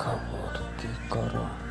か戻ってから。